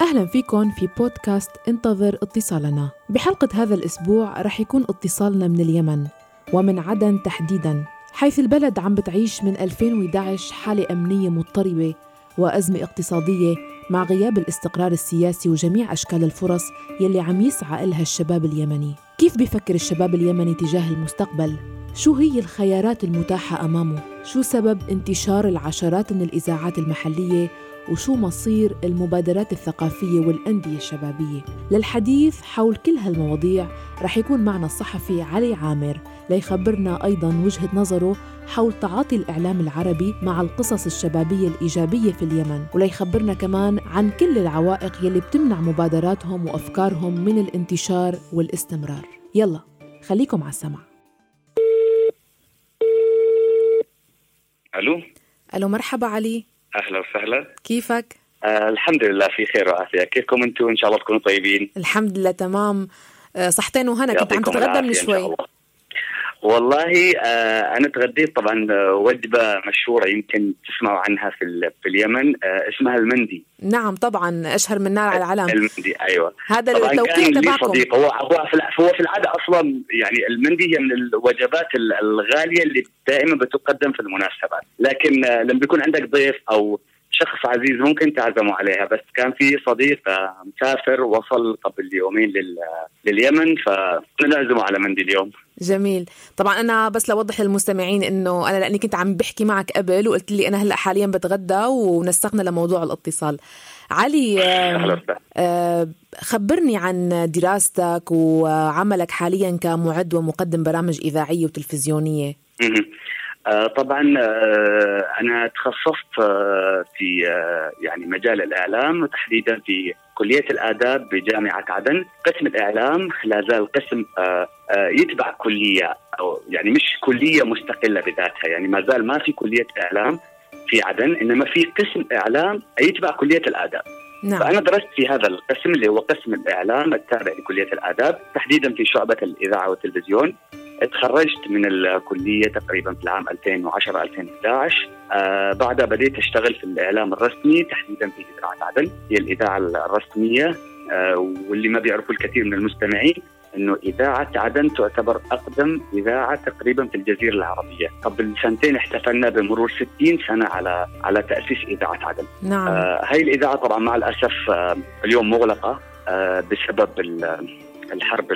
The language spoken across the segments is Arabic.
أهلا فيكم في بودكاست انتظر اتصالنا بحلقة هذا الأسبوع رح يكون اتصالنا من اليمن ومن عدن تحديداً حيث البلد عم بتعيش من 2011 حالة أمنية مضطربة وأزمة اقتصادية مع غياب الاستقرار السياسي وجميع أشكال الفرص يلي عم يسعى إلها الشباب اليمني كيف بيفكر الشباب اليمني تجاه المستقبل؟ شو هي الخيارات المتاحة أمامه؟ شو سبب انتشار العشرات من الإذاعات المحلية وشو مصير المبادرات الثقافية والأندية الشبابية. للحديث حول كل هالمواضيع رح يكون معنا الصحفي علي عامر ليخبرنا أيضا وجهة نظره حول تعاطي الإعلام العربي مع القصص الشبابية الإيجابية في اليمن وليخبرنا كمان عن كل العوائق يلي بتمنع مبادراتهم وأفكارهم من الانتشار والاستمرار. يلا خليكم على السمع. ألو؟ ألو مرحبا علي. أهلا وسهلا. كيفك؟ آه الحمد لله في خير وعافية. كيفكم أنتم إن شاء الله تكونوا طيبين. الحمد لله تمام. آه، صحتين وهنا كنت عم تتغدى من شوي. والله آه أنا تغديت طبعا آه، وجبة مشهورة يمكن تسمعوا عنها في في اليمن آه اسمها المندي. نعم طبعا أشهر من نار على العلم. المندي أيوه. هذا التوقيع تبعكم. صديق. هو هو في هو في العادة أصلا يعني المندي هي من الوجبات الغالية اللي دائما بتقدم في المناسبات. لكن لما بيكون عندك ضيف أو شخص عزيز ممكن تعزموا عليها بس كان في صديق مسافر وصل قبل يومين لليمن فنعزمه على مندي اليوم. جميل. طبعا أنا بس لوضح للمستمعين إنه أنا لأني كنت عم بحكي معك قبل وقلت لي أنا هلأ حاليا بتغدى ونسقنا لموضوع الاتصال. علي آه خبرني عن دراستك وعملك حاليا كمعد ومقدم برامج إذاعية وتلفزيونية. آه، طبعا آه، أنا تخصصت آه، في يعني مجال الإعلام وتحديدا في كلية الآداب بجامعة عدن، قسم الإعلام لا زال قسم يتبع كلية أو يعني مش كلية مستقلة بذاتها، يعني ما زال ما في كلية إعلام في عدن إنما في قسم إعلام يتبع كلية الآداب. نعم. فأنا درست في هذا القسم اللي هو قسم الإعلام التابع لكلية الآداب تحديدا في شعبة الإذاعة والتلفزيون تخرجت من الكلية تقريبا في العام 2010 2011 آه بعدها بديت أشتغل في الإعلام الرسمي تحديدا في اذاعه عدن هي الإذاعة الرسمية آه واللي ما بيعرفوا الكثير من المستمعين إنه إذاعة عدن تعتبر أقدم إذاعة تقريبا في الجزيرة العربية، قبل سنتين احتفلنا بمرور 60 سنة على على تأسيس إذاعة عدن. نعم. آه هاي الإذاعة طبعا مع الأسف آه اليوم مغلقة آه بسبب الحرب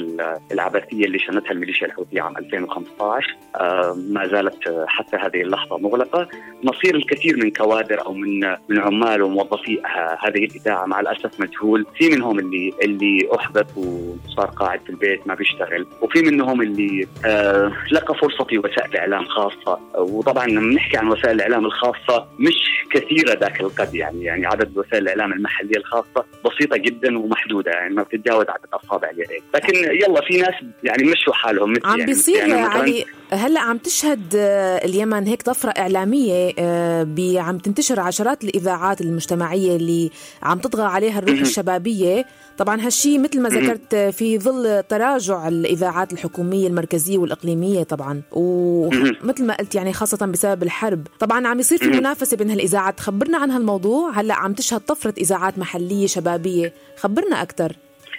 العبثيه اللي شنتها الميليشيا الحوثية عام 2015 آه، ما زالت حتى هذه اللحظة مغلقة. مصير الكثير من كوادر أو من من عمال وموظفي هذه الإذاعة مع الأسف مجهول. في منهم اللي اللي أحبط وصار قاعد في البيت ما بيشتغل. وفي منهم اللي آه، لقى فرصة في وسائل إعلام خاصة. وطبعا لما نحكي عن وسائل الإعلام الخاصة مش كثيرة ذاك القد يعني. يعني عدد وسائل الإعلام المحلية الخاصة بسيطة جدا ومحدودة يعني ما بتتجاوز عدد أصابع اليدين. لكن يلا في ناس يعني مشوا حالهم مثل عم يعني بيصير يعني علي هلا عم تشهد آه، اليمن هيك طفرة إعلامية آه، عم تنتشر عشرات الإذاعات المجتمعية اللي عم تطغى عليها الروح الشبابية. طبعا هالشيء مثل ما ذكرت في ظل تراجع الإذاعات الحكومية المركزية والإقليمية طبعا ومثل ما قلت يعني خاصة بسبب الحرب. طبعا عم يصير في منافسة بين هالإذاعات. خبرنا عن هالموضوع. هلا عم تشهد طفرة إذاعات محلية شبابية. خبرنا أكثر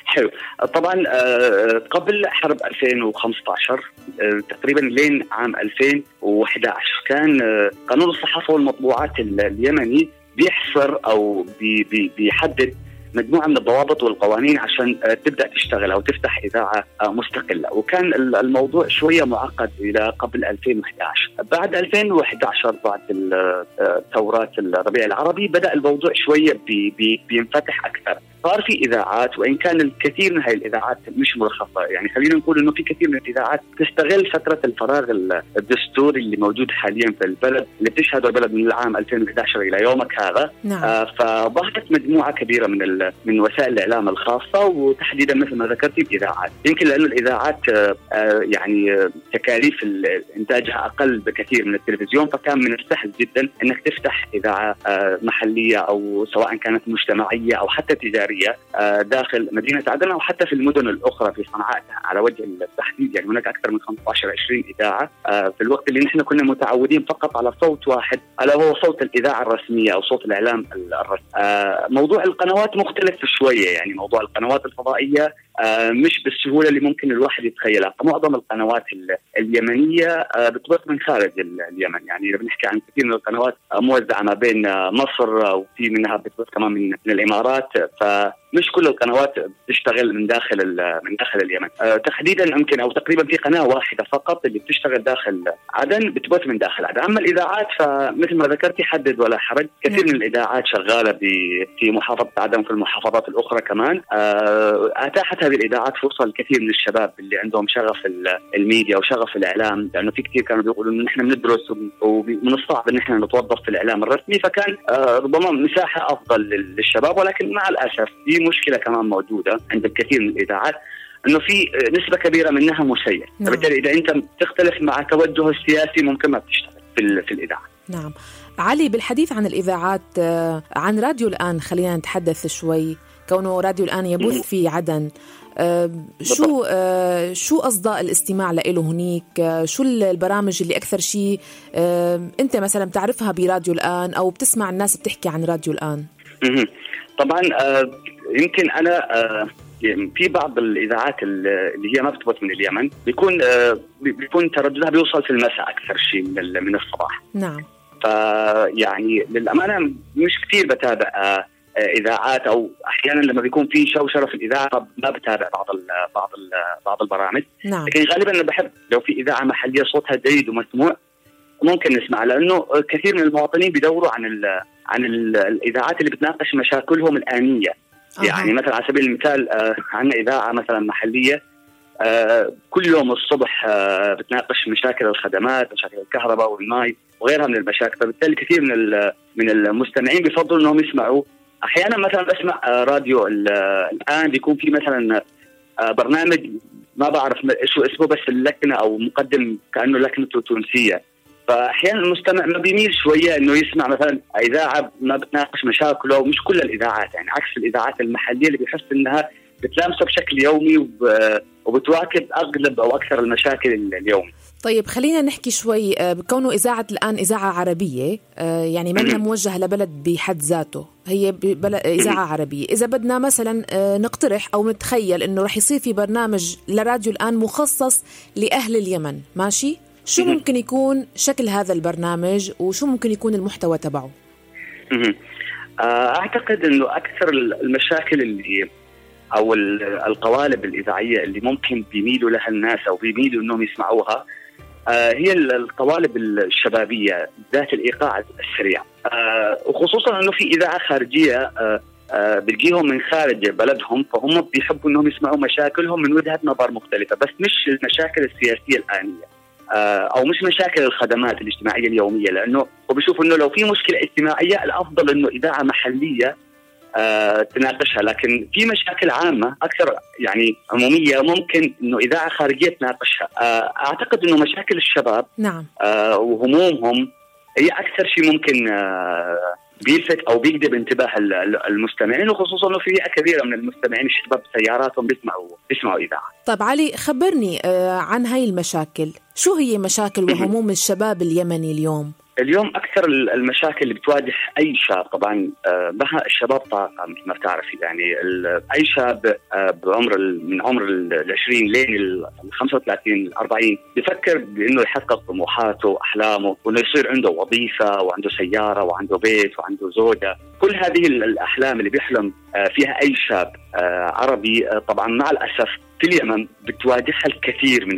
حلو. طبعا آه، قبل حرب 2015 آه، تقريبا لين عام 2011 كان آه، قانون الصحافة والمطبوعات اليمني بيحصر أو بيحدد مجموعة من الضوابط والقوانين عشان تبدأ تشتغل أو تفتح إذاعة مستقلة. وكان الموضوع شوية معقد إلى قبل 2011 بعد 2011 بعد ثورات الربيع العربي. بدأ الموضوع شوية بينفتح أكثر. صار في إذاعات وإن كان الكثير من هذه الإذاعات مش مرخصه يعني خلينا نقول إنه في كثير من الإذاعات تستغل فترة الفراغ الدستوري اللي موجود حاليا في البلد اللي بتشهده البلد من العام 2011 إلى يومك هذا. نعم. آه فظهرت مجموعة كبيرة من من وسائل الإعلام الخاصة وتحديدا مثل ما ذكرتي باذاعات يمكن لأنه الإذاعات آه, آه، يعني آه، تكاليف إنتاجها أقل بكثير من التلفزيون فكان من السهل جدا إنك تفتح إذاعة محلية أو سواء كانت مجتمعية أو حتى تجارية داخل مدينة عدن أو حتى في المدن الأخرى في صنعاء على وجه التحديد يعني هناك أكثر من 15 20 إذاعة في الوقت اللي نحن كنا متعودين فقط على صوت واحد ألا وهو صوت الإذاعة الرسمية أو صوت الإعلام الرسمي. موضوع القنوات مختلف شوية يعني موضوع القنوات الفضائية آه، مش بالسهولة اللي ممكن الواحد يتخيلها، معظم القنوات اليمنية آه، بتبث من خارج اليمن، يعني إذا بنحكي عن كثير من القنوات آه، موزعة ما بين مصر وفي منها بتبث كمان من الإمارات، فمش كل القنوات بتشتغل من داخل من داخل اليمن، تحديدا يمكن أو تقريبا في قناة واحدة فقط اللي بتشتغل داخل عدن بتبث من داخل عدن، أما الإذاعات فمثل ما ذكرتي حدد ولا حرج، كثير من الإذاعات شغالة في محافظة عدن وفي المحافظات الأخرى كمان. أتاحت هذه الإذاعات فرصة لكثير من الشباب اللي عندهم شغف الميديا وشغف الإعلام لأنه في كثير كانوا بيقولوا انه نحن بندرس ومن الصعب إن إحنا نتوظف في الإعلام الرسمي. فكان آه، ربما مساحة أفضل للشباب ولكن مع الأسف في مشكلة كمان موجودة عند الكثير من الإذاعات إنه في نسبة كبيرة منها مسير، نعم. فبالتالي إذا أنت تختلف مع توجه السياسي ممكن ما بتشتغل في في الإذاعة. نعم. علي بالحديث عن الإذاعات آه، عن راديو الآن خلينا نتحدث شوي. كونه راديو الآن يبث في عدن آه، شو آه، شو أصداء الاستماع له هنيك؟ آه، شو البرامج اللي أكثر شيء أنت مثلا بتعرفها براديو الآن أو بتسمع الناس بتحكي عن راديو الآن؟ طبعا يمكن أنا في بعض الإذاعات اللي هي ما بتبث من اليمن بيكون بيكون ترددها بيوصل في المساء أكثر شيء من من الصباح. نعم. فيعني للأمانة مش كثير بتابع إذاعات أو أحيانا لما بيكون في شوشرة في الإذاعة ما بتابع بعض ال بعض ال بعض البرامج. نعم. لكن غالبا أنا بحب لو في إذاعة محلية صوتها جيد ومسموع ممكن نسمع لأنه كثير من المواطنين بيدوروا عن ال عن ال الإذاعات اللي بتناقش مشاكلهم الآنية. يعني مثلا على سبيل المثال آه، عندنا إذاعة مثلا محلية آه، كل يوم الصبح آه، بتناقش مشاكل الخدمات مشاكل الكهرباء والماء وغيرها من المشاكل. فبالتالي كثير من من المستمعين بيفضلوا إنهم يسمعوا. أحيانا مثلا بسمع راديو الآن بيكون في مثلا برنامج ما بعرف شو اسمه بس اللكنة أو مقدم كأنه لكنته تونسية. فأحيانا المستمع ما بيميل شوية إنه يسمع مثلا إذاعة ما بتناقش مشاكله ومش كل الإذاعات يعني عكس الإذاعات المحلية اللي بيحس إنها بتلامسه بشكل يومي وبتواكب أغلب أو أكثر المشاكل اليوم طيب خلينا نحكي شوي آه، بكونه إذاعة الآن إذاعة عربية آه، يعني ما موجهة لبلد بحد ذاته هي إذاعة عربية إذا بدنا مثلا آه، نقترح أو نتخيل أنه رح يصير في برنامج لراديو الآن مخصص لأهل اليمن ماشي؟ شو ممكن يكون شكل هذا البرنامج وشو ممكن يكون المحتوى تبعه؟ أعتقد أنه أكثر المشاكل اللي أو القوالب الإذاعية اللي ممكن بيميلوا لها الناس أو بيميلوا إنهم يسمعوها آه، هي القوالب الشبابية ذات الإيقاع السريع. آه، وخصوصا إنه في إذاعة خارجية آه، بتجيهم من خارج بلدهم فهم بيحبوا إنهم يسمعوا مشاكلهم من وجهه نظر مختلفة بس مش المشاكل السياسية الآنية. أو مش مشاكل الخدمات الاجتماعية اليومية لأنه وبيشوفوا إنه لو في مشكلة اجتماعية الأفضل إنه إذاعة محلية آه، تناقشها. لكن في مشاكل عامة أكثر يعني عمومية ممكن إنه إذاعة خارجية تناقشها. آه، أعتقد إنه مشاكل الشباب نعم. آه، وهمومهم هي أكثر شيء ممكن بيلفت أو بيجذب انتباه المستمعين وخصوصا إنه في فئه كبيرة من المستمعين الشباب سياراتهم بيسمعوا بيسمعوا إذاعة. طيب علي خبرني عن هاي المشاكل، شو هي مشاكل وهموم الشباب اليمني اليوم؟ اليوم أكثر المشاكل اللي بتواجه أي شاب طبعا مها آه، الشباب طاقة مثل ما بتعرف يعني أي شاب آه، بعمر من عمر ال 20 لين ال 35 ال 40 بفكر بإنه يحقق طموحاته واحلامه وإنه يصير عنده وظيفة وعنده سيارة وعنده بيت وعنده زوجة كل هذه الأحلام اللي بيحلم فيها أي شاب عربي طبعا مع الأسف في اليمن بتواجهها الكثير من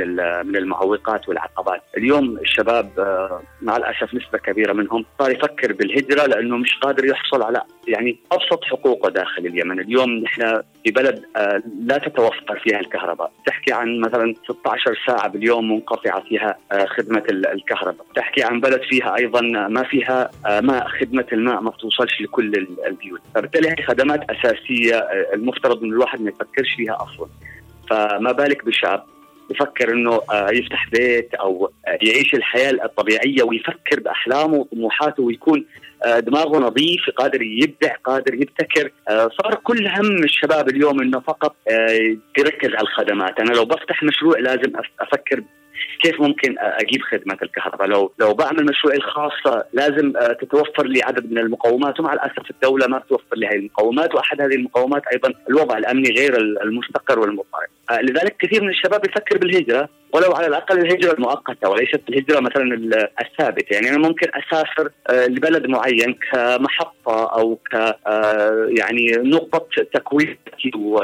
من المعوقات والعقبات، اليوم الشباب آه، مع الأسف نسبة كبيرة منهم صار يفكر بالهجرة لأنه مش قادر يحصل على يعني أبسط حقوقه داخل اليمن، اليوم نحن في بلد آه، لا تتوفر فيها الكهرباء، تحكي عن مثلا 16 ساعة باليوم منقطعة فيها آه، خدمة الكهرباء، تحكي عن بلد فيها أيضا ما فيها ماء خدمة الماء ما بتوصلش لكل البيوت، فبالتالي هي خدمات أساسية المفترض إن الواحد ما يفكرش فيها أصلا. فما بالك بشاب يفكر إنه آه، يفتح بيت أو آه، يعيش الحياة الطبيعية ويفكر بأحلامه وطموحاته ويكون آه، دماغه نظيف قادر يبدع قادر يبتكر صار كل هم الشباب اليوم إنه فقط يركز على الخدمات أنا لو بفتح مشروع لازم أفكر كيف ممكن أجيب خدمة الكهرباء؟ لو لو بعمل مشروعي الخاص لازم تتوفر لي عدد من المقومات ومع الأسف الدولة ما توفر لي هذه المقومات وأحد هذه المقومات أيضا الوضع الأمني غير المستقر والمضطرب. لذلك كثير من الشباب يفكر بالهجرة ولو على الأقل الهجرة المؤقتة وليست الهجرة مثلا الثابتة. يعني أنا ممكن أسافر لبلد معين كمحطة أو ك يعني نقطة تكوين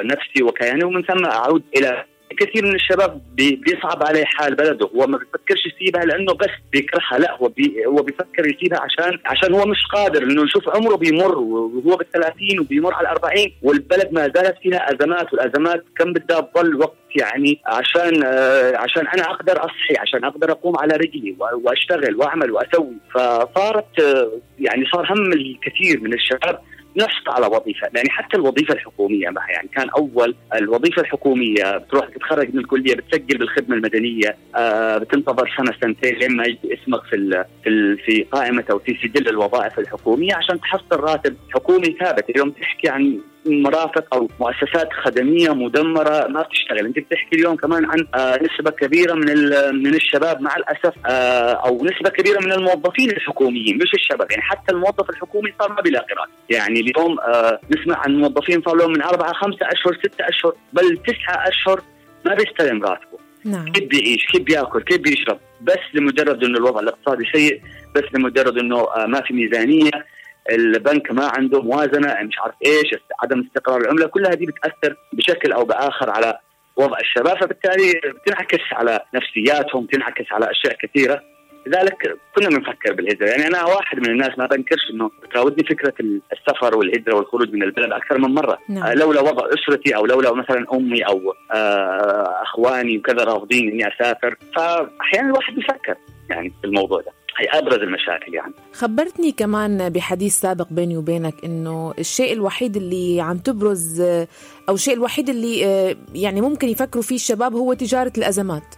نفسي وكياني ومن ثم أعود إلى كثير من الشباب بيصعب عليه حال بلده. هو ما بيفكرش يسيبها لأنه بس بيكرهها لا هو بي هو بيفكر يسيبها عشان عشان هو مش قادر إنه يشوف عمره بيمر وهو بال30 وبيمر على ال40 والبلد ما زالت فيها أزمات والأزمات كم بدها تظل وقت يعني عشان آه عشان أنا أقدر أصحي عشان أقدر أقوم على رجلي وأشتغل وأعمل وأسوي. فصارت آه يعني صار هم الكثير من الشباب نحصل على وظيفة. يعني حتى الوظيفة الحكومية معها يعني كان أول الوظيفة الحكومية بتروح تتخرج من الكلية بتسجل بالخدمة المدنية آه بتنتظر سنة سنتين لما يجي اسمك في في في قائمة أو في سجل الوظائف الحكومية عشان تحصل راتب حكومي ثابت. اليوم تحكي عن مرافق أو مؤسسات خدمية مدمرة ما بتشتغل، أنت بتحكي اليوم كمان عن آه نسبة كبيرة من من الشباب مع الأسف آه أو نسبة كبيرة من الموظفين الحكوميين مش الشباب، يعني حتى الموظف الحكومي صار ما بيلاقي راتب، يعني اليوم آه نسمع عن موظفين صار لهم من أربعة خمسة أشهر ستة أشهر بل تسعة أشهر ما بيستلم راتبه. نعم. كيف بيعيش كيف بيأكل؟ كيف بيشرب؟ بس لمجرد إنه الوضع الاقتصادي سيء بس لمجرد إنه ما في ميزانية. البنك ما عنده موازنة مش عارف إيش عدم استقرار العملة كل هذه بتأثر بشكل أو بآخر على وضع الشباب فبالتالي بتنعكس على نفسياتهم بتنعكس على أشياء كثيرة. لذلك كنا بنفكر بالهجرة. يعني أنا واحد من الناس ما بنكرش إنه تراودني فكرة السفر والهجرة والخروج من البلد أكثر من مرة. نعم. آه لولا وضع أسرتي أو لولا مثلا أمي أو آه أخواني وكذا رافضين إني أسافر. فاحيانا الواحد بيفكر يعني في الموضوع ده. هي أبرز المشاكل يعني. خبرتني كمان بحديث سابق بيني وبينك إنه الشيء الوحيد اللي عم تبرز أو الشيء الوحيد اللي يعني ممكن يفكروا فيه الشباب هو تجارة الأزمات.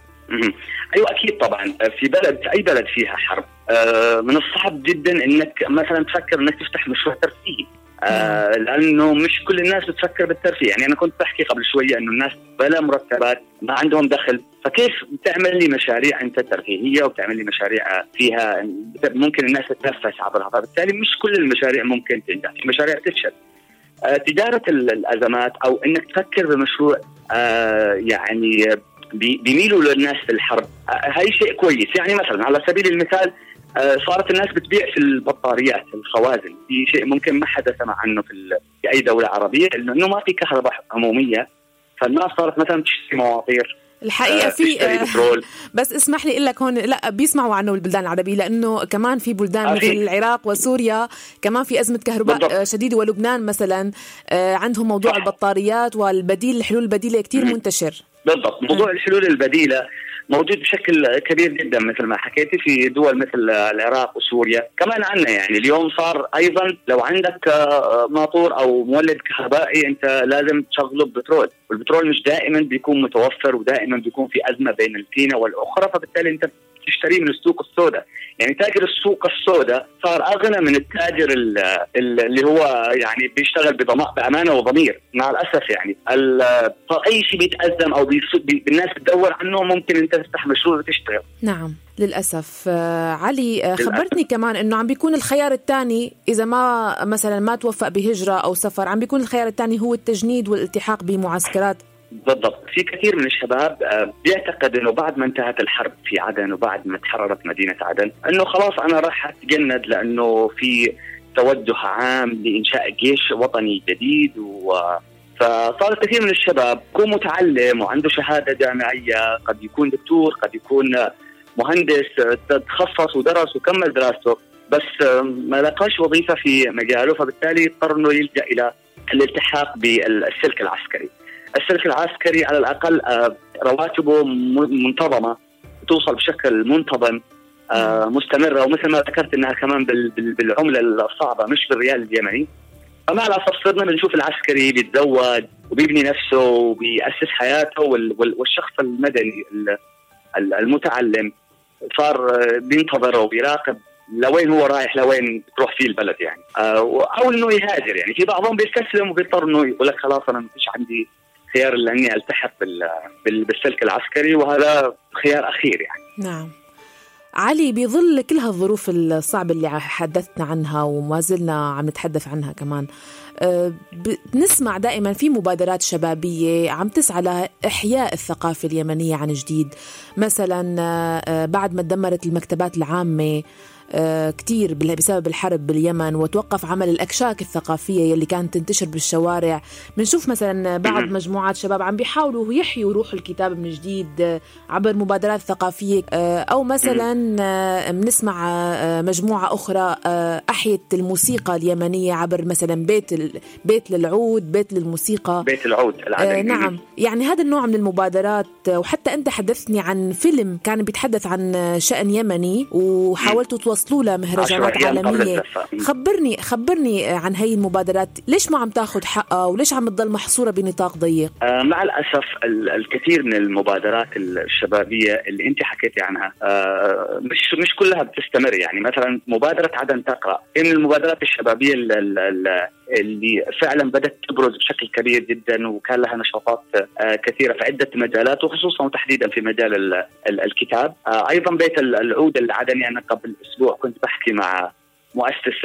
أيوه أكيد طبعا. في بلد في أي بلد فيها حرب آه، من الصعب جدا إنك مثلا تفكر إنك تفتح مشروع ترفيهي. آه لأنه مش كل الناس بتفكر بالترفيه. يعني أنا كنت بحكي قبل شوية إنه الناس بلا مرتبات ما عندهم دخل. فكيف تعمل لي مشاريع أنت ترفيهية وتعمل لي مشاريع فيها؟ ممكن الناس تتنفس عبرها فبالتالي مش كل المشاريع ممكن تنجح. في مشاريع تفشل آه تجارة الأزمات أو إنك تفكر بمشروع آه يعني بيميلوا للناس في الحرب. آه هاي شيء كويس. يعني مثلا على سبيل المثال صارت الناس بتبيع في البطاريات الخوازن. في شيء ممكن ما حدا سمع عنه في, في أي دولة عربية إنه ما في كهرباء عمومية. فالناس صارت مثلا تشتري مواطير الحقيقة آه، في آه بس اسمح لي أقول لك هون لا بيسمعوا عنه البلدان العربية لأنه كمان في بلدان آه مثل العراق وسوريا كمان في أزمة كهرباء بالضبط. شديدة. ولبنان مثلا آه عندهم موضوع صح. البطاريات والبديل الحلول البديلة كثير منتشر. بالضبط. موضوع الحلول البديلة موجود بشكل كبير جدا مثل ما حكيتي في دول مثل العراق وسوريا. كمان عندنا يعني اليوم صار أيضا لو عندك آه، ماطور أو مولد كهربائي أنت لازم تشغله ببترول. والبترول مش دائما بيكون متوفر ودائما بيكون في أزمة بين الفينه والأخرى فبالتالي أنت تشتريه من السوق السوداء. يعني تاجر السوق السوداء صار أغنى من التاجر اللي هو يعني بيشتغل بأمانة وضمير. مع الأسف يعني اي شيء بيتأزم أو الناس بتدور عنه ممكن أنت تفتح مشروع وتشتغل. نعم للأسف. آه علي آه خبرتني للأسف. كمان إنه عم بيكون الخيار الثاني إذا ما مثلا ما توفق بهجرة أو سفر عم بيكون الخيار الثاني هو التجنيد والالتحاق بمعسكرات. بالضبط في كثير من الشباب آه، بيعتقد إنه بعد ما انتهت الحرب في عدن وبعد ما تحررت مدينة عدن إنه خلاص أنا راح أتجند لأنه في توجه عام لإنشاء جيش وطني جديد و فصار كثير من الشباب يكون متعلم وعنده شهادة جامعية قد يكون دكتور قد يكون مهندس تخصص ودرس وكمل دراسته بس ما لقاش وظيفة في مجاله فبالتالي اضطر إنه يلجأ إلى الالتحاق بالسلك العسكري. السلك العسكري على الأقل آه، رواتبه منتظمة توصل بشكل منتظم آه، مستمرة ومثل ما ذكرت إنها كمان بالعملة الصعبة مش بالريال اليمني فمع الاسف صرنا بنشوف العسكري بيتزوج وبيبني نفسه وبيأسس حياته والشخص المدني المتعلم. صار بينتظره وبيراقب لوين هو رايح لوين تروح فيه البلد يعني. آه، أو إنه يهاجر يعني. في بعضهم بيستسلم وبيضطر إنه يقول لك خلاص أنا ما فيش عندي خيار الا إني ألتحق بالسلك العسكري وهذا خيار أخير يعني. نعم. علي بظل كل هالظروف الصعبة اللي حدثنا عنها وما زلنا عم نتحدث عنها كمان. أه، بنسمع دائما في مبادرات شبابية عم تسعى لإحياء الثقافة اليمنية عن جديد. مثلا أه، بعد ما تدمرت المكتبات العامة كتير بسبب الحرب باليمن وتوقف عمل الأكشاك الثقافية يلي كانت تنتشر بالشوارع. بنشوف مثلا بعض مجموعات شباب عم بيحاولوا يحيوا روح الكتاب من جديد آه، عبر مبادرات ثقافية. آه، أو مثلا بنسمع مجموعة أخرى أحيت الموسيقى اليمنية عبر مثلا بيت بيت للعود بيت للموسيقى. بيت العود العدد نعم. يعني هذا النوع من المبادرات وحتى أنت حدثتني عن فيلم كان بيتحدث عن شأن يمني وحاولتوا توصلوا لمهرجانات عالمية. خبرني خبرني عن هي المبادرات. ليش ما عم تاخذ حقها وليش عم تضل محصورة بنطاق ضيق؟ آه مع الأسف الكثير من المبادرات الشبابية اللي أنت حكيتي عنها آه مش مش كلها بتستمر. يعني مثلا مبادرة عدن تقرأ. هي من المبادرات الشبابية اللي فعلا بدأت تبرز بشكل كبير جدا وكان لها نشاطات آه كثيرة في عدة مجالات وخصوصا وتحديدا في مجال الكتاب. آه أيضا بيت العود العدني أنا قبل أسبوع كنت بحكي مع مؤسس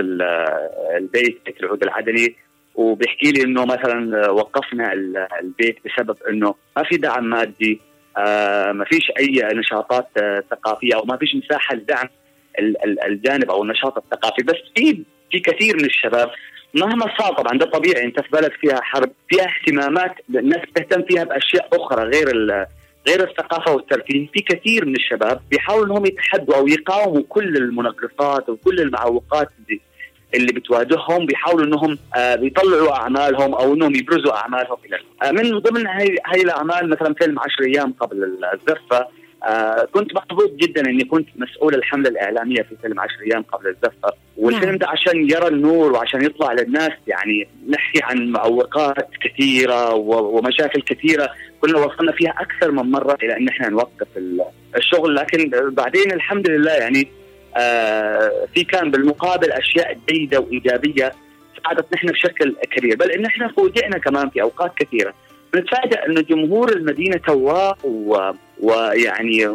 البيت بيت العود العدني وبيحكي لي إنه مثلا وقفنا البيت بسبب إنه ما في دعم مادي آه ما فيش أي نشاطات ثقافية أو ما فيش مساحة لدعم الجانب أو النشاط الثقافي. بس في في كثير من الشباب مهما صار طبعا ده طبيعي أنت في بلد فيها حرب فيها اهتمامات الناس تهتم فيها بأشياء أخرى غير غير الثقافة والترفيه. في كثير من الشباب بيحاولوا إنهم يتحدوا أو يقاوموا كل المنغصات وكل المعوقات دي اللي بتواجههم بيحاولوا إنهم آه بيطلعوا أعمالهم أو إنهم يبرزوا أعمالهم إلى آه من ضمن هاي هاي الأعمال مثلا فيلم 10 أيام قبل الزفة آه كنت محظوظ جدا إني كنت مسؤول الحملة الإعلامية في فيلم 10 أيام قبل الزفه والفيلم نعم. ده عشان يرى النور وعشان يطلع للناس يعني نحكي عن معوقات كثيرة ومشاكل كثيرة كنا وصلنا فيها أكثر من مرة إلى إن إحنا نوقف الشغل. لكن بعدين الحمد لله يعني آه في كان بالمقابل أشياء جيدة وإيجابية ساعدت نحن بشكل كبير. بل إن إحنا فوجئنا كمان في أوقات كثيرة. نتفاجئ انه جمهور المدينة تواب و... ويعني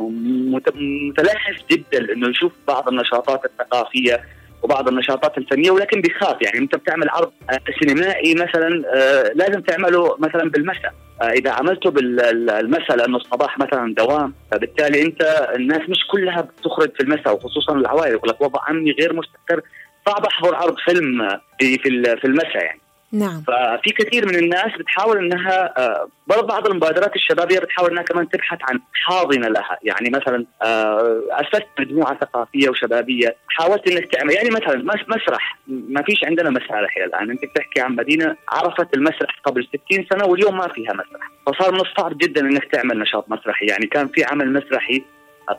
متلهف جدا إنه يشوف بعض النشاطات الثقافية وبعض النشاطات الفنية ولكن بيخاف. يعني أنت بتعمل عرض سينمائي مثلا آه، لازم تعمله مثلا بالمساء آه، إذا عملته بالمساء لأنه الصباح مثلا دوام. فبالتالي أنت الناس مش كلها بتخرج في المساء وخصوصا العوائل. يقول لك وضع امني غير مستقر. صعب أحضر عرض فيلم في في المساء يعني. نعم. ففي كثير من الناس بتحاول إنها آه، برضه بعض المبادرات الشبابيه بتحاول إنها كمان تبحث عن حاضنة لها، يعني مثلا آه، أسست مجموعة ثقافية وشبابية، حاولت إنك تعمل يعني مثلا مسرح. ما فيش عندنا مسارح إلى الآن، أنت بتحكي عن مدينة عرفت المسرح قبل 60 سنة واليوم ما فيها مسرح، فصار من الصعب جدا إنك تعمل نشاط مسرحي، يعني كان في عمل مسرحي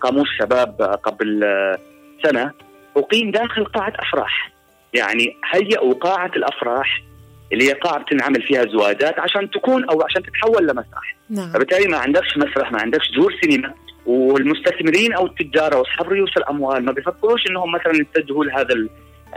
قاموس الشباب قبل آه، سنة أقيم داخل قاعة أفراح. يعني هيئوا قاعة الأفراح اللي هي قاعه بتنعمل فيها زواجات عشان تكون أو عشان تتحول لمسرح نعم. فبالتالي ما عندكش مسرح ما عندكش دور سينما والمستثمرين أو التجار أو اصحاب رؤوس الاموال ما بيفكروش إنهم مثلا يتجهوا لهذا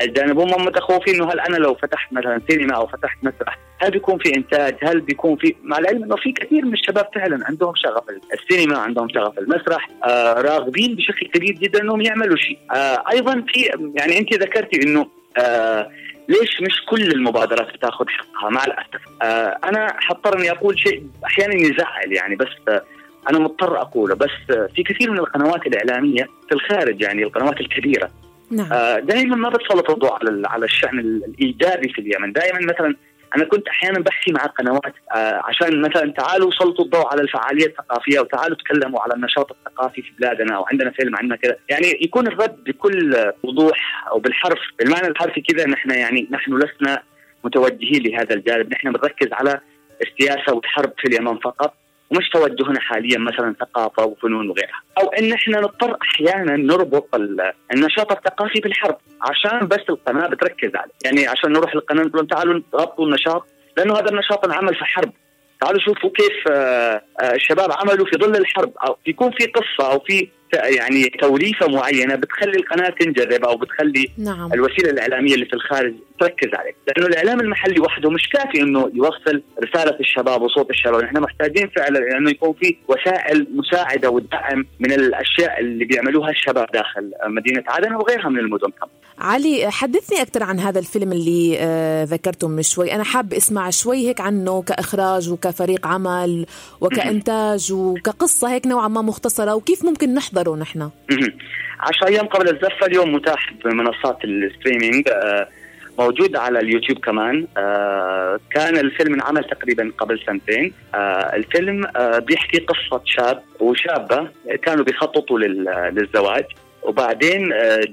الجانب هم متخوفين إنه هل أنا لو فتحت مثلا سينما أو فتحت مسرح هل بيكون في إنتاج؟ هل بيكون في مع العلم إنه في كثير من الشباب فعلا عندهم شغف السينما، عندهم شغف المسرح، آه راغبين بشكل كبير جدا إنهم يعملوا شيء. آه أيضا في يعني أنت ذكرتي إنه آه ليش مش كل المبادرات بتاخذ حقها؟ مع الأسف. آه أنا حضطر إني أقول شيء أحيانا يزعل يعني بس آه أنا مضطر أقوله. بس آه في كثير من القنوات الإعلامية في الخارج يعني القنوات الكبيرة. نعم. آه دائما ما بتسلط الضوء على على الشأن الإيجابي في اليمن. دائما مثلا أنا كنت أحيانا بحكي مع قنوات آه عشان مثلا تعالوا سلطوا الضوء على الفعاليه الثقافية وتعالوا تكلموا على النشاط الثقافي في بلادنا وعندنا فيلم عندنا كذا يعني يكون الرد بكل وضوح أو بالحرف بالمعنى الحرفي كذا نحن يعني نحن لسنا متوجهين لهذا الجانب. نحن بنركز على السياسة والحرب في اليمن فقط. ومش توجهنا حاليا مثلا ثقافة وفنون وغيرها. أو إن إحنا نضطر أحيانا نربط النشاط الثقافي بالحرب. عشان بس القناة بتركز عليه. يعني عشان نروح للقناة نقول تعالوا ربطوا النشاط لأنه هذا النشاط انعمل في حرب. تعالوا شوفوا كيف الشباب عملوا في ظل الحرب أو يكون في قصة أو في يعني توليفة معينة بتخلي القناة تنجذب أو بتخلي نعم. الوسيلة الإعلامية اللي في الخارج تركز عليه، لأنه الإعلام المحلي وحده مش كافي إنه يوصل رسالة الشباب وصوت الشباب، نحن محتاجين فعلا إنه يكون في وسائل مساعدة ودعم من الأشياء اللي بيعملوها الشباب داخل مدينة عدن وغيرها من المدن كمان. علي حدثني أكثر عن هذا الفيلم اللي آه ذكرته من شوي، أنا حاب أسمع شوي هيك عنه كإخراج وكفريق عمل وكإنتاج وكقصة هيك نوعا ما مختصرة وكيف ممكن نحضر نحضره نحن؟ 10 أيام قبل الزفة اليوم متاح بمنصات الستريمينج آه، موجود على اليوتيوب كمان. آه، كان الفيلم انعمل تقريبا قبل سنتين. الفيلم بيحكي قصة شاب وشابة كانوا بيخططوا للزواج. وبعدين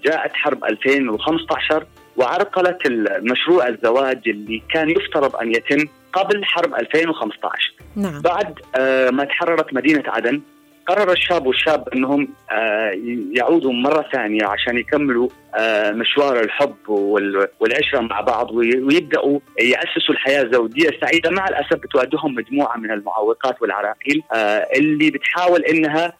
جاءت حرب 2015 وعرقلت المشروع الزواج اللي كان يفترض أن يتم قبل حرب 2015 نعم. بعد ما تحررت مدينة عدن قرر الشاب والشاب أنهم آه، يعودوا مرة ثانية عشان يكملوا آه، مشوار الحب والعشرة مع بعض ويبدأوا يأسسوا الحياة الزوجية السعيدة مع الأسف بتواجههم مجموعة من المعوقات والعراقيل آه، اللي بتحاول إنها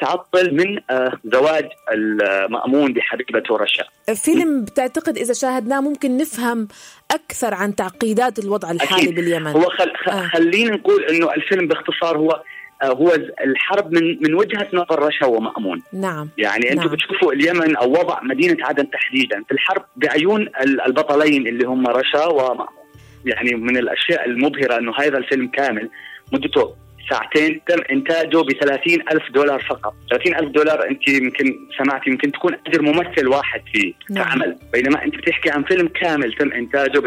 تعطل من زواج المأمون بحبيبته رشا. فيلم بتعتقد إذا شاهدناه ممكن نفهم أكثر عن تعقيدات الوضع الحالي أكيد. باليمن. هو خل... خلينا نقول إنه الفيلم باختصار هو هو الحرب من من وجهة نظر رشا ومامون نعم. يعني أنتم نعم. بتشوفوا اليمن أو وضع مدينة عدن تحديدا. في الحرب بعيون البطلين اللي هم رشا ومأمون. يعني من الأشياء المبهرة إنه هذا الفيلم كامل مدته ساعتين تم إنتاجه ب ألف دولار فقط. 30 ألف دولار أنت يمكن سمعتي يمكن تكون أجر ممثل واحد في نعم. كعمل. بينما أنت بتحكي عن فيلم كامل تم إنتاجه ب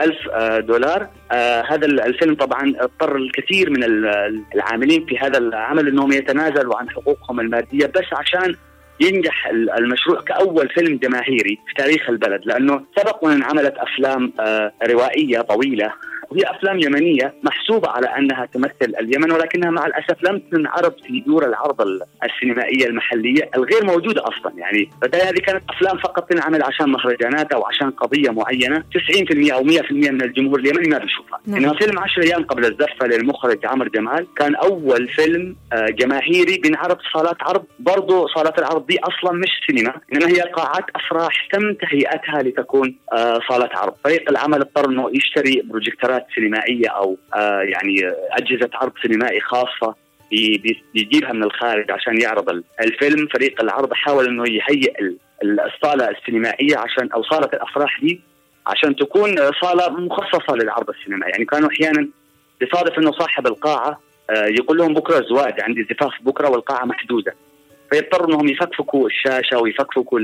ألف آه، دولار. آه هذا الفيلم طبعا اضطر الكثير من العاملين في هذا العمل إنهم يتنازلوا عن حقوقهم المادية بس عشان ينجح المشروع كأول فيلم جماهيري في تاريخ البلد. لأنه سبق وأن عملت أفلام آه، روائية طويلة. وهي أفلام يمنية محسوبة على أنها تمثل اليمن ولكنها مع الأسف لم تنعرض في دور العرض السينمائية المحلية الغير موجودة أصلا. يعني هذه كانت أفلام فقط تنعمل عشان مهرجانات أو عشان قضية معينة. 90% أو 100% من الجمهور اليمني ما بيشوفها. نعم. إنما فيلم 10 أيام قبل الزفة للمخرج عمر جمال كان أول فيلم آه، جماهيري بينعرض صالات عرض. برضه صالات العرض دي أصلا مش سينما إنما هي قاعات أفراح تم تهيئتها لتكون آه، صالات عرض. فريق العمل اضطر إنه يشتري بروجيكتورات كاميرات سينمائية أو آه، يعني أجهزة عرض سينمائي خاصة بيجيبها من الخارج عشان يعرض الفيلم. فريق العرض حاول إنه يهيئ الصالة السينمائية عشان أو صالة الأفراح دي عشان تكون صالة مخصصة للعرض السينمائي. يعني كانوا أحيانا يصادف إنه صاحب القاعة آه، يقول لهم بكرة زواج عندي زفاف بكرة والقاعة محجوزه فيضطروا انهم يفكفكوا الشاشة ويفكفكوا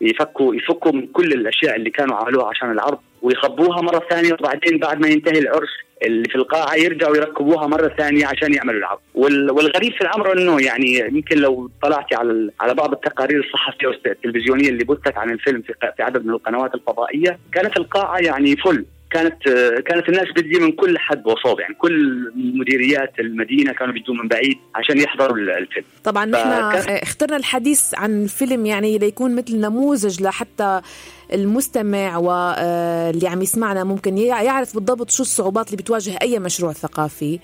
يفكوا يفكوا من كل الأشياء اللي كانوا عملوها عشان العرض ويخبوها مرة ثانية وبعدين بعد ما ينتهي العرس اللي في القاعة يرجعوا يركبوها مرة ثانية عشان يعملوا العرض. والغريب في الأمر إنه يعني يمكن لو طلعتي على على بعض التقارير الصحفية والتلفزيونية اللي بثت عن الفيلم في عدد من القنوات الفضائية كانت القاعة يعني فل كانت كانت الناس بتجي من كل حد وصوب يعني كل مديريات المدينة كانوا بيجوا من بعيد عشان يحضروا الفيلم. طبعا نحن اخترنا الحديث عن الفيلم يعني ليكون مثل نموذج لحتى المستمع واللي عم يسمعنا ممكن يعرف بالضبط شو الصعوبات اللي بتواجه أي مشروع ثقافي.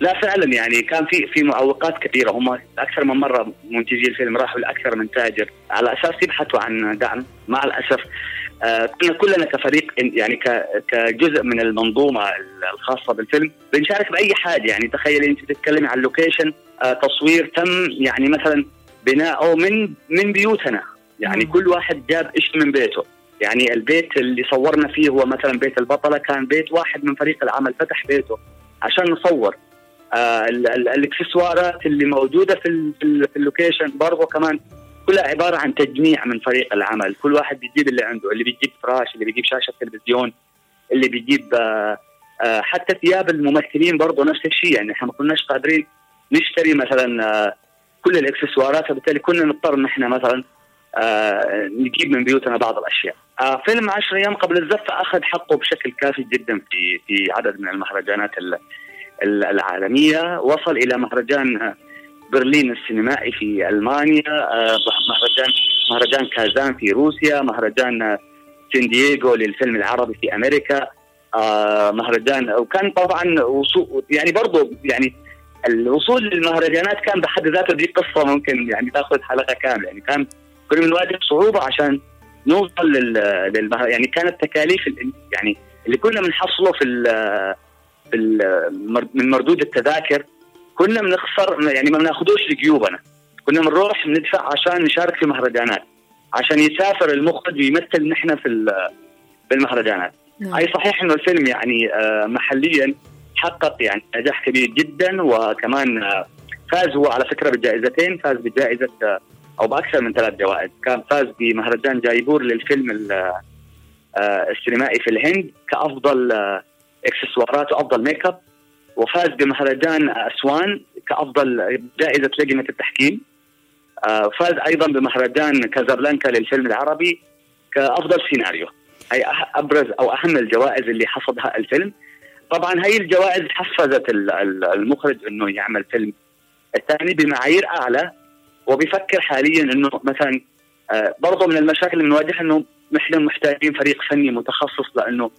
لا فعلا يعني كان في في معوقات كثيرة. هم أكثر من مرة منتجي الفيلم راحوا لاكثر من تاجر. على أساس يبحثوا عن دعم مع الأسف آه، كنا كلنا كفريق يعني كجزء من المنظومة الخاصة بالفيلم بنشارك بأي حاجة. يعني تخيلي أنت بتتكلمي عن لوكيشن آه، تصوير تم يعني مثلا بناءه من من بيوتنا. يعني. كل واحد جاب شيء من بيته. يعني البيت اللي صورنا فيه هو مثلا بيت البطلة كان بيت واحد من فريق العمل فتح بيته عشان نصور. الاكسسوارات اللي موجودة في في ال location برضه كمان كلها عبارة عن تجميع من فريق العمل كل واحد بيجيب اللي عنده اللي بيجيب فراش اللي بيجيب شاشة تلفزيون اللي بيجيب آه، آه، حتى ثياب الممثلين برضه نفس الشيء يعني إحنا ما كناش قادرين نشتري مثلا آه، كل الاكسسوارات فبالتالي كنا نضطر إن إحنا مثلا نجيب من بيوتنا بعض الأشياء. فيلم 10 أيام قبل الزفة أخذ حقه بشكل كافي جدا في في عدد من المهرجانات العالمية، وصل إلى مهرجان برلين السينمائي في ألمانيا آه، مهرجان مهرجان كازان في روسيا مهرجان سين دييغو للفيلم العربي في أمريكا آه مهرجان وكان طبعا وصول يعني برضه يعني الوصول للمهرجانات كان بحد ذاته دي قصة ممكن يعني تأخذ حلقة كاملة يعني كان كنا بنواجه صعوبة عشان نوصل لل. يعني كانت تكاليف يعني اللي كنا بنحصله في في من مردود التذاكر كنا بنخسر يعني ما بناخذوش لجيوبنا. كنا بنروح بندفع عشان نشارك في مهرجانات عشان يسافر المخرج ويمثل نحن في بالمهرجانات. نعم. أي صحيح إنه الفيلم يعني آه، محليا حقق يعني نجاح كبير جدا وكمان آه، فاز هو على فكرة بجائزتين فاز بجائزة آه، أو بأكثر من ثلاث جوائز. كان فاز بمهرجان جايبور للفيلم السينمائي في الهند كأفضل إكسسوارات وأفضل ميك اب وفاز بمهرجان أسوان كأفضل جائزة لجنة التحكيم. فاز أيضا بمهرجان كازابلانكا للفيلم العربي كأفضل سيناريو. هي أبرز أو أهم الجوائز اللي حصدها الفيلم. طبعا هي الجوائز حفزت المخرج إنه يعمل فيلم الثاني بمعايير أعلى وبيفكر حاليا إنه مثلا آه، برضه من المشاكل اللي بنواجهها إنه نحن محتاجين فريق فني متخصص لأنه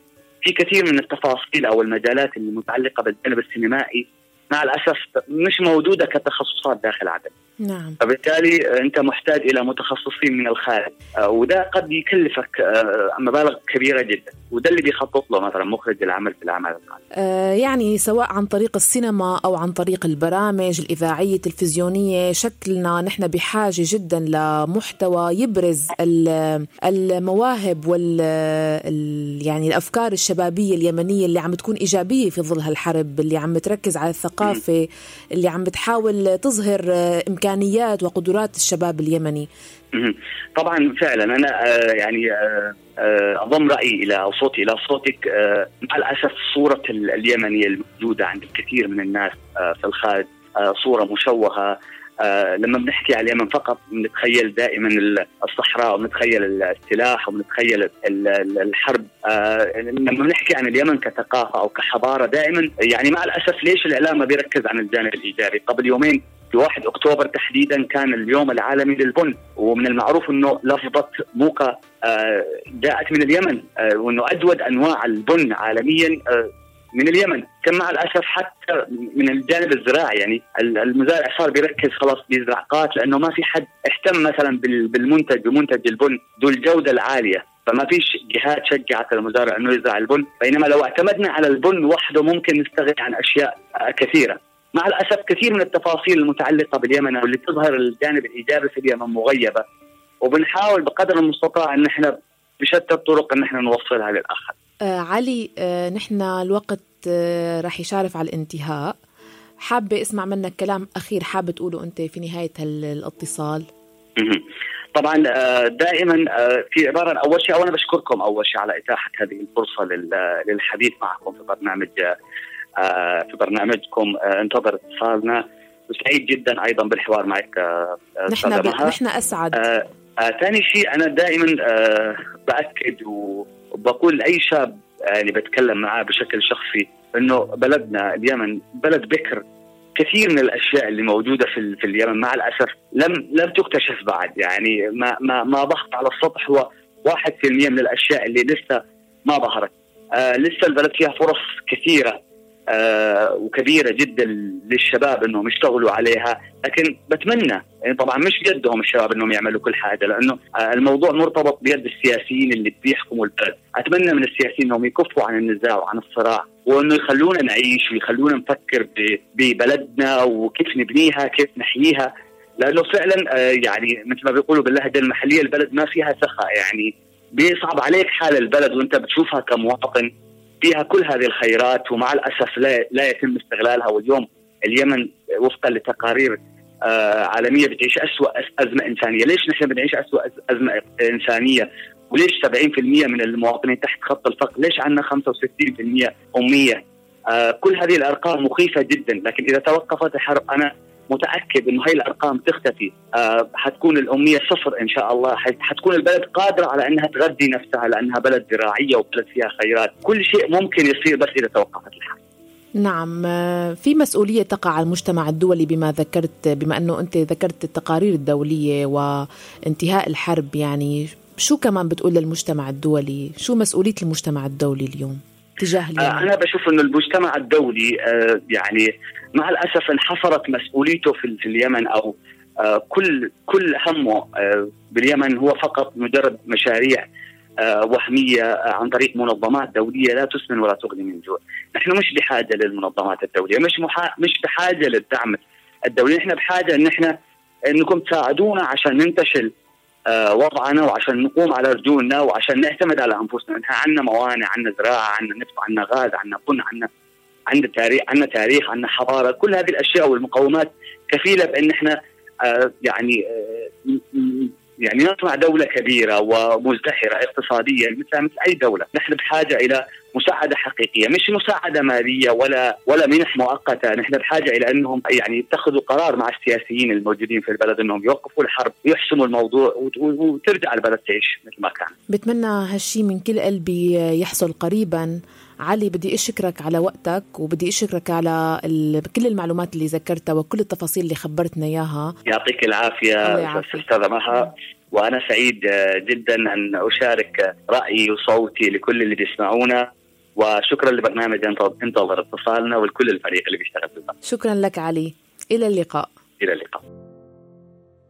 في كثير من التفاصيل أو المجالات المتعلقه بالجانب السينمائي مع الأسف مش موجودة كتخصصات داخل عدن. نعم. فبالتالي انت محتاج إلى متخصصين من الخارج آه، وده قد يكلفك آه، مبالغ كبيرة جدا وده اللي بيخطط له مثلا مخرج العمل في الأعمال. آه يعني سواء عن طريق السينما أو عن طريق البرامج الإذاعية التلفزيونية شكلنا نحن بحاجة جدا لمحتوى يبرز المواهب وال يعني الأفكار الشبابية اليمنية اللي عم تكون إيجابية في ظل هالحرب اللي عم تركز على الثقافة اللي عم بتحاول تظهر إمكانيات وقدرات الشباب اليمني. طبعا فعلا أنا آه، يعني آه، آه، أضم رأيي إلى أو صوتي إلى صوتك مع الأسف صورة اليمني الموجودة عند الكثير من الناس في الخارج صورة مشوهة آه لما بنحكي على اليمن فقط بنتخيل دائما الصحراء وبنتخيل السلاح وبنتخيل الحرب آه لما بنحكي عن اليمن كثقافة أو كحضارة دائما يعني مع الأسف ليش الإعلام ما بيركز عن الجانب الإيجابي؟ قبل يومين في 1 أكتوبر تحديدا كان اليوم العالمي للبن ومن المعروف إنه لفظه موقع آه جاءت من اليمن آه وإنه أجود أنواع البن عالميا آه من اليمن. كان مع الأسف حتى من الجانب الزراعي يعني المزارع صار بيركز خلاص بيزرع قات لأنه ما في حد اهتم مثلا بالمنتج بمنتج البن ذو الجودة العالية. فما فيش جهات شجعت المزارع إنه يزرع البن بينما لو اعتمدنا على البن وحده ممكن نستغني عن أشياء كثيرة. مع الأسف كثير من التفاصيل المتعلقة باليمن واللي تظهر الجانب الإيجابي في اليمن مغيبة وبنحاول بقدر المستطاع إن إحنا بشتى الطرق إن إحنا نوصلها للآخر. آه علي آه نحن الوقت آه رح يشارف على الانتهاء. حابة أسمع منك كلام أخير حابة تقوله أنت في نهاية الاتصال؟ طبعا آه، دائما آه، في عبارة أول شيء اولا بشكركم أول شيء على إتاحة هذه الفرصة للحديث معكم في برنامج في برنامجكم انتظر اتصالنا. وسعيد جدا أيضا بالحوار معك نحن نحن أسعد. ثاني شيء أنا دائما بأكد وبقول لأي شاب يعني بتكلم معاه بشكل شخصي إنه بلدنا اليمن بلد بكر. كثير من الأشياء اللي موجودة في في اليمن مع الأسف لم لم تكتشف بعد. يعني ما ما ما ضغط على السطح هو 1% من الأشياء اللي لسه ما ظهرت. آه لسه البلد فيها فرص كثيرة. آه وكبيرة جدا للشباب إنهم يشتغلوا عليها. لكن بتمنى يعني طبعا مش بيدهم الشباب إنهم يعملوا كل حاجة لأنه آه الموضوع مرتبط بيد السياسيين اللي بيحكموا البلد. أتمنى من السياسيين إنهم يكفوا عن النزاع وعن الصراع وإنه يخلونا نعيش ويخلونا نفكر ببلدنا وكيف نبنيها كيف نحييها. لأنه فعلا آه يعني مثل ما بيقولوا باللهجة المحلية البلد ما فيها سخاء. يعني بيصعب عليك حال البلد وأنت بتشوفها كمواطن. فيها كل هذه الخيرات ومع الأسف لا لا يتم استغلالها واليوم اليمن وفقا لتقارير آه عالمية بتعيش اسوء أزمة إنسانية، ليش نحن بنعيش اسوء أزمة إنسانية؟ وليش 70% من المواطنين تحت خط الفقر؟ ليش عندنا 65% أمية؟ آه كل هذه الأرقام مخيفة جدا، لكن إذا توقفت الحرب أنا متأكد إنه هاي الأرقام تختفي. آه حتكون الاميه صفر إن شاء الله. حتكون البلد قادرة على إنها تغذي نفسها لأنها بلد زراعية وبلد فيها خيرات. كل شيء ممكن يصير بس إذا توقفت الحرب. نعم. آه، في مسؤولية تقع على المجتمع الدولي بما ذكرت بما أنه أنت ذكرت التقارير الدولية وانتهاء الحرب. يعني شو كمان بتقول للمجتمع الدولي؟ شو مسؤولية المجتمع الدولي اليوم؟ تجاه اليمن؟ أنا بشوف إنه المجتمع الدولي يعني مع الأسف انحصرت مسؤوليته في اليمن أو كل كل همه باليمن هو فقط مجرد مشاريع وهمية عن طريق منظمات دولية لا تسمن ولا تغني من جوع، نحن مش بحاجة للمنظمات الدولية، مش محا... مش بحاجة للدعم الدولي، نحن بحاجة إن إحنا إنكم تساعدونا عشان ننتشل آه، وضعنا وعشان نقوم على رجولنا وعشان نعتمد على أنفسنا، نحن عندنا موانع، عندنا زراعة، عندنا نفط، عندنا غاز، عندنا بن، عندنا عندنا تاريخ، عندنا تاريخ، عندنا حضارة، كل هذه الأشياء والمقومات كفيلة بأن إحنا آه، يعني آه، يعني نصنع دولة كبيرة ومزدهرة اقتصاديا مثل مثل أي دولة، نحن بحاجة إلى مساعدة حقيقية، مش مساعدة مالية ولا ولا منح مؤقتة، نحن بحاجة إلى أنهم يعني يتخذوا قرار مع السياسيين الموجودين في البلد أنهم يوقفوا الحرب، ويحسموا الموضوع وترجع البلد تعيش مثل ما كان. بتمنى هالشيء من كل قلبي يحصل قريبا. علي بدي أشكرك على وقتك وبدي أشكرك على كل المعلومات اللي ذكرتها وكل التفاصيل اللي خبرتنا إياها. يعطيك العافية أستاذة مها وأنا سعيد جدا أن أشارك رأيي وصوتي لكل اللي بيسمعونا. وشكرا لبرنامج انتظر اتصالنا ولكل الفريق اللي بيشتغل في البرنامج. شكرا لك علي. إلى اللقاء. إلى اللقاء.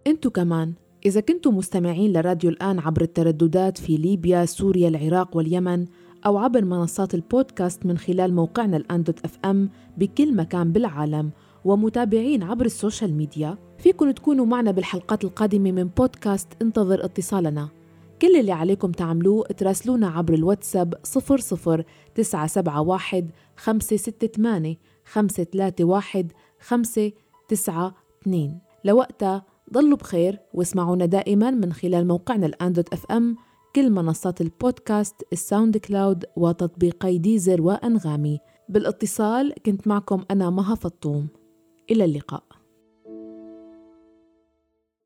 أنتم كمان إذا كنتم مستمعين لراديو الآن عبر الترددات في ليبيا، سوريا، العراق واليمن أو عبر منصات البودكاست من خلال موقعنا الآن dot FM بكل مكان بالعالم ومتابعين عبر ال social media. فيكن تكونوا معنا بالحلقات القادمة من بودكاست انتظر اتصالنا. كل اللي عليكم تعملوه تراسلونا عبر الواتساب 00 971 568 531 592 لوقتها ضلوا بخير واسمعونا دائما من خلال موقعنا الآن dot FM كل منصات البودكاست الساوند كلاود وتطبيقي ديزر وأنغامي. بالإتصال كنت معكم أنا مها فطوم. إلى اللقاء.